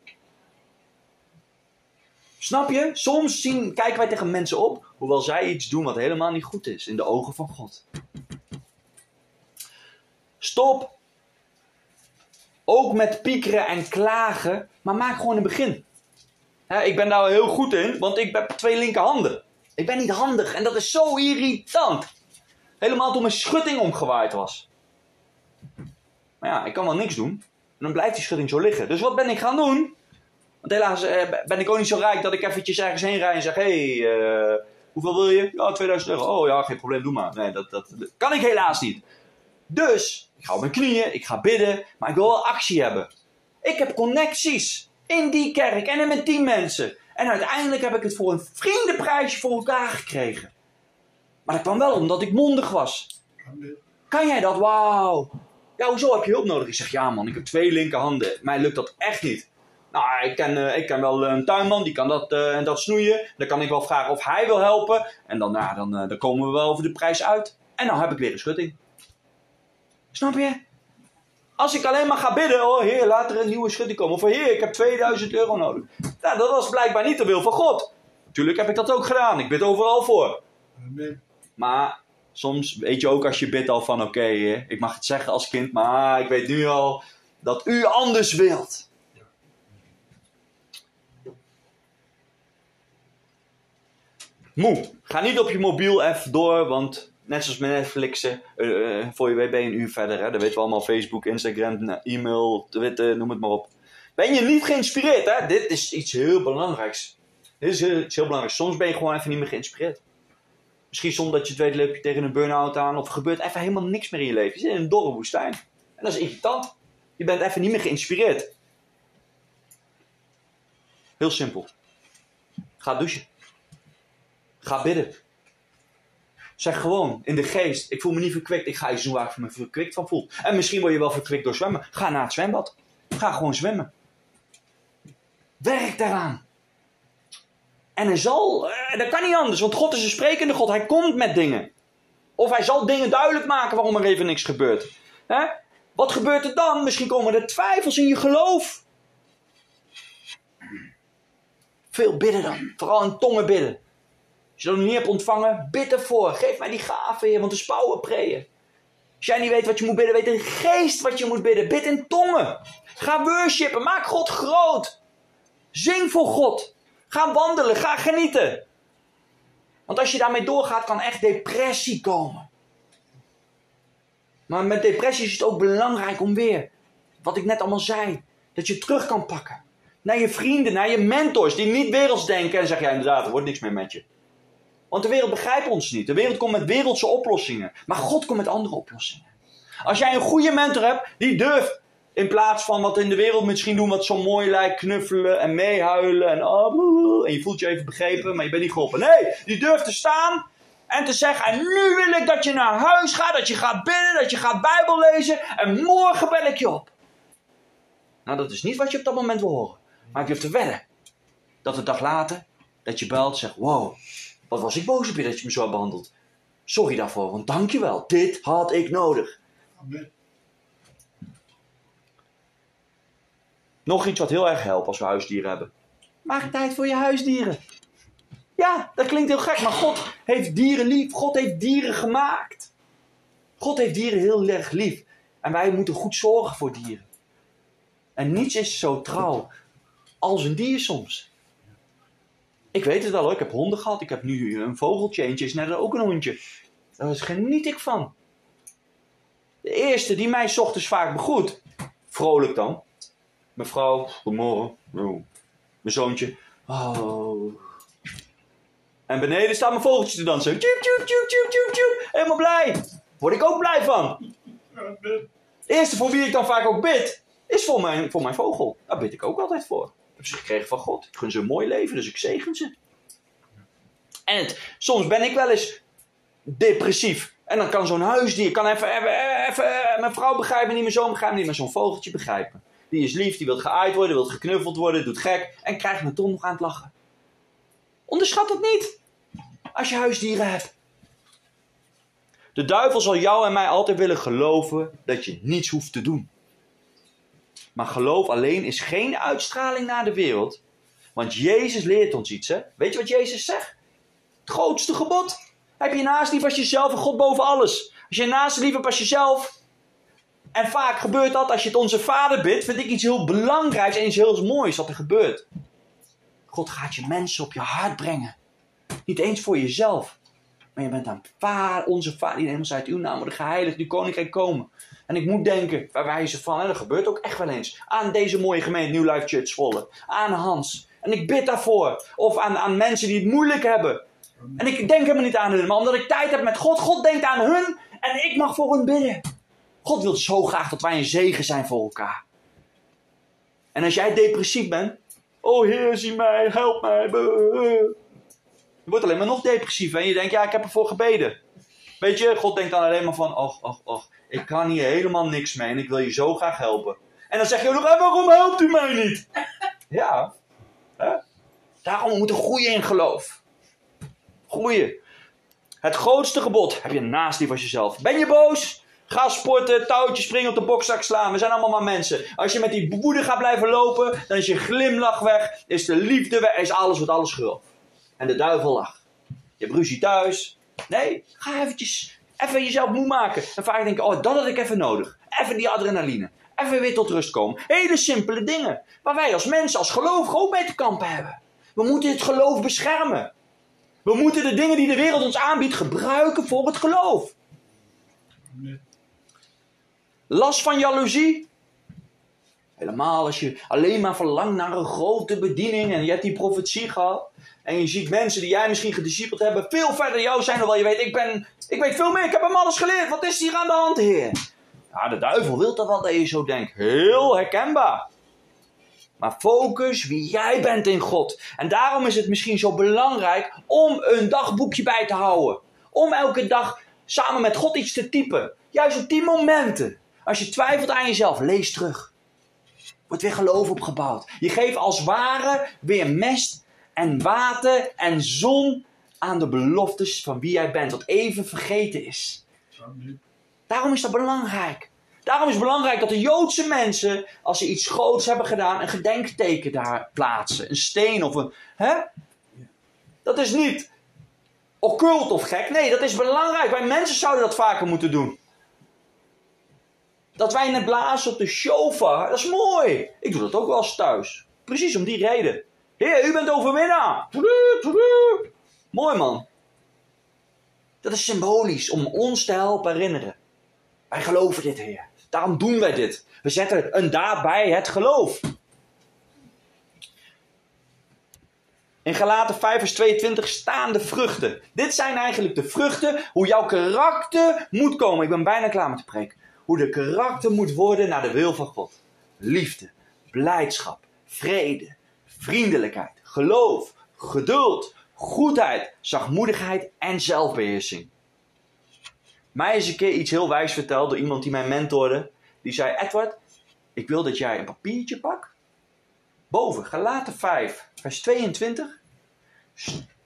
Speaker 1: Snap je? Soms zien, kijken wij tegen mensen op, hoewel zij iets doen wat helemaal niet goed is in de ogen van God. Stop. Ook met piekeren en klagen, maar maak gewoon een begin. Ik ben daar heel goed in, want ik heb twee linkerhanden. Ik ben niet handig en dat is zo irritant. Helemaal toen mijn schutting omgewaaid was. Maar ja, ik kan wel niks doen. En dan blijft die schutting zo liggen. Dus wat ben ik gaan doen? Want helaas eh, ben ik ook niet zo rijk dat ik eventjes ergens heen rij en zeg... Hé, hey, eh, hoeveel wil je? Ja, 2000 euro. Oh ja, geen probleem, doe maar. Nee, dat, dat, kan ik helaas niet. Dus, ik ga op mijn knieën, ik ga bidden, maar ik wil wel actie hebben. Ik heb connecties in die kerk en mijn team mensen. En uiteindelijk heb ik het voor een vriendenprijsje voor elkaar gekregen. Maar dat kwam wel omdat ik mondig was. Kan jij dat? Wauw. Ja, hoezo heb je hulp nodig? Ik zeg, ja man, ik heb twee linkerhanden. Mij lukt dat echt niet. Nou, ik ken, eh, ik ken wel een tuinman, die kan dat eh, en dat snoeien. Dan kan ik wel vragen of hij wil helpen. En dan, nou, dan, eh, dan komen we wel over de prijs uit. En dan heb ik weer een schutting. Snap je? Als ik alleen maar ga bidden, oh heer, laat er een nieuwe schutting komen. Of heer, ik heb 2000 euro nodig. Nou, dat was blijkbaar niet de wil van God. Natuurlijk heb ik dat ook gedaan. Ik bid overal voor.
Speaker 2: Amen.
Speaker 1: Maar soms weet je ook als je bidt al van oké, ik mag het zeggen als kind, maar ik weet nu al dat u anders wilt. Moe. Ga niet op je mobiel even door, want net zoals met Netflixen, eh, eh, voor je weet ben je een uur verder. Hè? Dat weten we allemaal, Facebook, Instagram, e-mail, Twitter, noem het maar op. Ben je niet geïnspireerd, hè? Dit is iets heel belangrijks. Dit is iets heel belangrijks. Soms ben je gewoon even niet meer geïnspireerd. Misschien zonder dat je het weet loop je tegen een burn-out aan. Of er gebeurt even helemaal niks meer in je leven. Je zit in een dorre woestijn. En dat is irritant. Je bent even niet meer geïnspireerd. Heel simpel. Ga douchen. Ga bidden. Zeg gewoon in de geest. Ik voel me niet verkwikt. Ik ga iets doen waar ik me verkwikt van voel. En misschien word je wel verkwikt door zwemmen. Ga naar het zwembad. Ga gewoon zwemmen. Werk daaraan. En hij zal, eh, dat kan niet anders, want God is een sprekende God. Hij komt met dingen. Of hij zal dingen duidelijk maken waarom er even niks gebeurt. Wat gebeurt er dan? Misschien komen er twijfels in je geloof. Veel bidden dan. Vooral in tongen bidden. Als je dat nog niet hebt ontvangen, bid ervoor. Geef mij die gave, Heer, want de spouwen preeën. Als jij niet weet wat je moet bidden, weet de geest wat je moet bidden. Bid in tongen. Ga worshipen. Maak God groot. Zing voor God. Ga wandelen. Ga genieten. Want als je daarmee doorgaat, kan echt depressie komen. Maar met depressie is het ook belangrijk om weer, wat ik net allemaal zei, dat je terug kan pakken. Naar je vrienden, naar je mentors, die niet werelds denken en zeggen, ja inderdaad, er wordt niks meer met je. Want de wereld begrijpt ons niet. De wereld komt met wereldse oplossingen. Maar God komt met andere oplossingen. Als jij een goede mentor hebt, die durft in plaats van wat in de wereld misschien doen wat zo mooi lijkt, knuffelen en meehuilen en, oh, en je voelt je even begrepen, maar je bent niet geholpen. Nee, die durft te staan en te zeggen, en nu wil ik dat je naar huis gaat, dat je gaat bidden, dat je gaat Bijbel lezen en morgen bel ik je op. Nou, dat is niet wat je op dat moment wil horen. Maar ik durf te wedden dat een dag later, dat je belt zegt, wow, wat was ik boos op je dat je me zo hebt behandeld. Sorry daarvoor, want dankjewel, dit had ik nodig.
Speaker 2: Amen. Nog
Speaker 1: iets wat heel erg helpt als we huisdieren hebben. Maak tijd voor je huisdieren. Ja, dat klinkt heel gek, maar God heeft dieren lief. God heeft dieren gemaakt. God heeft dieren heel erg lief. En wij moeten goed zorgen voor dieren. En niets is zo trouw als een dier soms. Ik weet het wel hoor, ik heb honden gehad. Ik heb nu een vogeltje, eentje is net ook een hondje. Daar geniet ik van. De eerste die mij 's ochtends vaak begroet, vrolijk dan. Mevrouw, goedemorgen. Mijn zoontje. Oh. En beneden staat mijn vogeltje te dansen. Tjoep, tjoep, tjoep, tjoep, tjoep, tjoep. Helemaal blij. Word ik ook blij van. De eerste voor wie ik dan vaak ook bid, is voor mijn, voor mijn vogel. Daar bid ik ook altijd voor. Heb ze gekregen van God. Ik gun ze een mooi leven, dus ik zegen ze. En soms ben ik wel eens depressief. En dan kan zo'n huisdier, kan even, even, even, mijn vrouw begrijpen niet, mijn zoon begrijpen niet, maar zo'n vogeltje begrijpen. Die is lief, die wil geaaid worden, wil geknuffeld worden, doet gek en krijgt me toch nog aan het lachen. Onderschat dat niet. Als je huisdieren hebt. De duivel zal jou en mij altijd willen geloven dat je niets hoeft te doen. Maar geloof alleen is geen uitstraling naar de wereld. Want Jezus leert ons iets, hè? Weet je wat Jezus zegt? Het grootste gebod. Heb je naast lief als jezelf en God boven alles. Als je naast lief hebt als jezelf. En vaak gebeurt dat als je het onze vader bidt, vind ik iets heel belangrijks en iets heel moois wat er gebeurt. God gaat je mensen op je hart brengen. Niet eens voor jezelf. Maar je bent aan vader, onze vader, die in uit uw naam worden geheiligd, uw koninkrijk komen. En ik moet denken, bij wijze van, en dat gebeurt ook echt wel eens, aan deze mooie gemeente New Life Church Zwolle. Aan Hans. En ik bid daarvoor. Of aan, aan mensen die het moeilijk hebben. En ik denk helemaal niet aan hun, maar omdat ik tijd heb met God, God denkt aan hun en ik mag voor hun bidden. God wil zo graag dat wij een zegen zijn voor elkaar. En als jij depressief bent, oh Heer, zie mij, help mij. Je wordt alleen maar nog depressiever en je denkt, ja, ik heb ervoor gebeden. Weet je, God denkt dan alleen maar van, och, och, och, ik kan hier helemaal niks mee en ik wil je zo graag helpen. En dan zeg je ook nog, en waarom helpt u mij niet? Ja, hè? daarom moeten we groeien in geloof. Groeien. Het grootste gebod heb je naast lief als jezelf. Ben je boos? Ga sporten, touwtjes springen op de bokzak slaan. We zijn allemaal maar mensen. Als je met die woede gaat blijven lopen, dan is je glimlach weg, is de liefde weg, is alles wat alles gelooft. En de duivel lacht. Je hebt ruzie thuis. Nee, ga eventjes even jezelf moe maken. En vaak denk ik, oh, dat had ik even nodig. Even die adrenaline. Even weer tot rust komen. Hele simpele dingen. Waar wij als mensen, als gelovigen ook mee te kampen hebben. We moeten het geloof beschermen. We moeten de dingen die de wereld ons aanbiedt gebruiken voor het geloof. Last van jaloezie? Helemaal als je alleen maar verlangt naar een grote bediening en je hebt die profetie gehad. En je ziet mensen die jij misschien gediscipeld hebben veel verder jou zijn. Hoewel je weet, ik, ben, ik weet veel meer, ik heb hem alles geleerd. Wat is hier aan de hand, Heer? Ja, de duivel wil toch wel dat je zo denkt. Heel herkenbaar. Maar focus wie jij bent in God. En daarom is het misschien zo belangrijk om een dagboekje bij te houden. Om elke dag samen met God iets te typen. Juist op die momenten. Als je twijfelt aan jezelf, lees terug. Wordt weer geloof opgebouwd. Je geeft als ware weer mest en water en zon aan de beloftes van wie jij bent. Wat even vergeten is. Daarom is dat belangrijk. Daarom is het belangrijk dat de Joodse mensen, als ze iets groots hebben gedaan, een gedenkteken daar plaatsen. Een steen of een. Hè? Dat is niet occult of gek. Nee, dat is belangrijk. Wij mensen zouden dat vaker moeten doen. Dat wij net blazen op de shofar, dat is mooi. Ik doe dat ook wel eens thuis. Precies om die reden. Heer, u bent overwinnaar. Mooi man. Dat is symbolisch om ons te helpen herinneren. Wij geloven dit, Heer. Daarom doen wij dit. We zetten een daad bij het geloof. In Galaten 5 vers 22 staan de vruchten. Dit zijn eigenlijk de vruchten hoe jouw karakter moet komen. Ik ben bijna klaar met te preken. Hoe de karakter moet worden naar de wil van God. Liefde, blijdschap, vrede, vriendelijkheid, geloof, geduld, goedheid, zachtmoedigheid en zelfbeheersing. Mij is een keer iets heel wijs verteld door iemand die mij mentorde. Die zei, Edward, ik wil dat jij een papiertje pakt. Boven, Galaten 5, vers 22.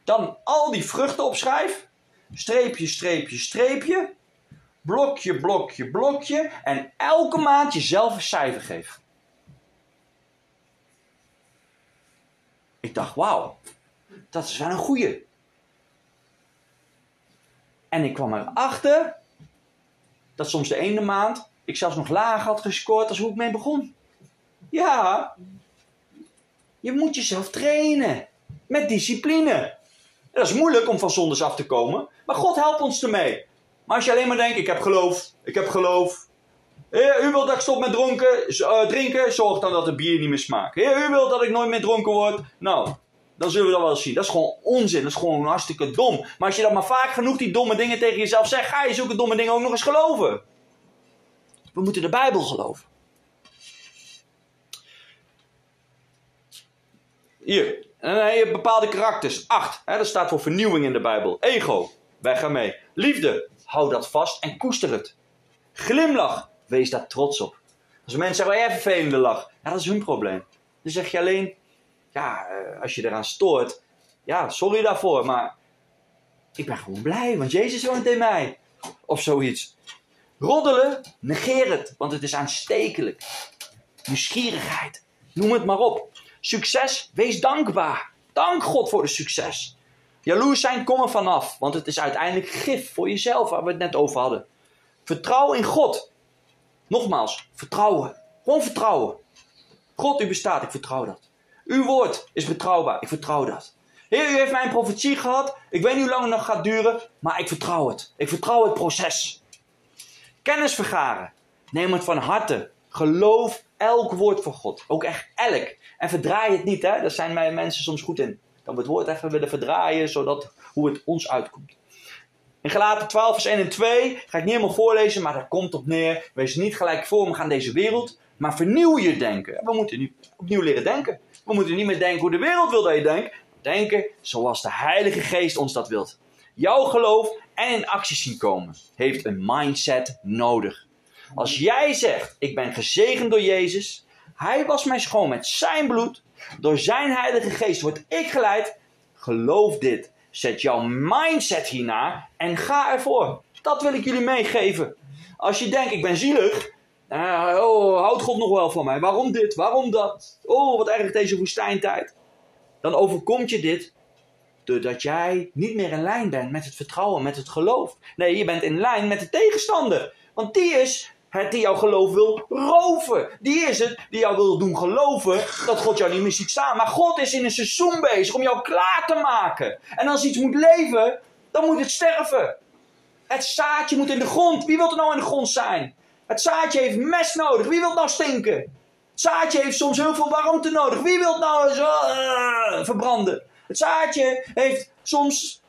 Speaker 1: Dan al die vruchten opschrijf. Streepje, streepje, streepje. Blokje, blokje, blokje. En elke maand jezelf een cijfer geef. Ik dacht, wauw. dat is wel een goeie. En ik kwam erachter dat soms de ene maand ik zelfs nog lager had gescoord als hoe ik mee begon. Ja, je moet jezelf trainen. Met discipline. Dat is moeilijk om van zondes af te komen. Maar God helpt ons ermee. Maar als je alleen maar denkt, ik heb geloof, ik heb geloof. Heer, u wilt dat ik stop met dronken, uh, drinken, zorg dan dat het bier niet meer smaakt. Heer, u wilt dat ik nooit meer dronken word. Nou, dan zullen we dat wel zien. Dat is gewoon onzin, dat is gewoon hartstikke dom. Maar als je dat maar vaak genoeg die domme dingen tegen jezelf zegt, ga je zulke domme dingen ook nog eens geloven. We moeten de Bijbel geloven. Hier, en dan heb bepaalde karakters. Acht, hè, dat staat voor vernieuwing in de Bijbel. Ego, wij gaan mee. Liefde, hou dat vast en koester het. Glimlach, wees daar trots op. Als mensen zeggen, jij vervelende lach, ja, dat is hun probleem. Dan zeg je alleen, ja, eh, als je eraan stoort, ja, sorry daarvoor, maar ik ben gewoon blij, want Jezus woont in mij. Of zoiets. Roddelen, negeer het, want het is aanstekelijk. Nieuwsgierigheid, noem het maar op. Succes, wees dankbaar. Dank God voor de succes. Jaloers zijn, kom er vanaf, want het is uiteindelijk gif voor jezelf, waar we het net over hadden. Vertrouw in God. Nogmaals, vertrouwen. Gewoon vertrouwen. God, u bestaat, ik vertrouw dat. Uw woord is betrouwbaar, ik vertrouw dat. Heer, u heeft mij een profetie gehad. Ik weet niet hoe lang het nog gaat duren, maar ik vertrouw het. Ik vertrouw het proces. Kennis vergaren. Neem het van harte. Geloof elk woord van God. Ook echt elk. En verdraai het niet, hè? Daar zijn mij mensen soms goed in. Dan we het woord even willen verdraaien, zodat hoe het ons uitkomt. In Galaten 12, vers 1 en 2 ga ik niet helemaal voorlezen, maar daar komt op neer. Wees niet gelijk voor deze wereld, maar vernieuw je denken. We moeten nu opnieuw leren denken. We moeten niet meer denken hoe de wereld wil dat je denkt. Denken zoals de Heilige Geest ons dat wilt. Jouw geloof en in actie zien komen heeft een mindset nodig. Als jij zegt, ik ben gezegend door Jezus, Hij was mij schoon met zijn bloed, door zijn Heilige Geest word ik geleid, geloof dit. Zet jouw mindset hiernaar en ga ervoor. Dat wil ik jullie meegeven. Als je denkt, ik ben zielig, uh, oh, houdt God nog wel van mij? Waarom dit? Waarom dat? Oh, wat erg deze woestijntijd. Dan overkomt je dit doordat jij niet meer in lijn bent met het vertrouwen, met het geloof. Nee, je bent in lijn met de tegenstander. Want die is het die jouw geloof wil roven. Die is het die jou wil doen geloven dat God jou niet meer ziet staan. Maar God is in een seizoen bezig om jou klaar te maken. En als iets moet leven, dan moet het sterven. Het zaadje moet in de grond. Wie wil er nou in de grond zijn? Het zaadje heeft mes nodig. Wie wil nou stinken? Het zaadje heeft soms heel veel warmte nodig. Wie wil nou zo uh, verbranden? Het zaadje heeft soms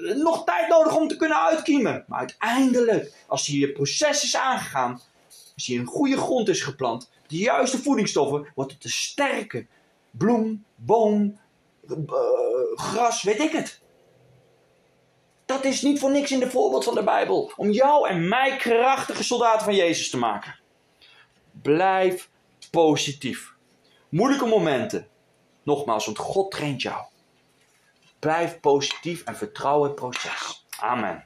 Speaker 1: nog tijd nodig om te kunnen uitkiemen. Maar uiteindelijk, als hier je proces is aangegaan, als hier een goede grond is geplant, de juiste voedingsstoffen, wordt het een sterke bloem, boom, uh, gras, weet ik het. Dat is niet voor niks in de voorbeeld van de Bijbel. Om jou en mij krachtige soldaten van Jezus te maken. Blijf positief. Moeilijke momenten. Nogmaals, want God traint jou. Blijf positief en vertrouw het proces. Amen.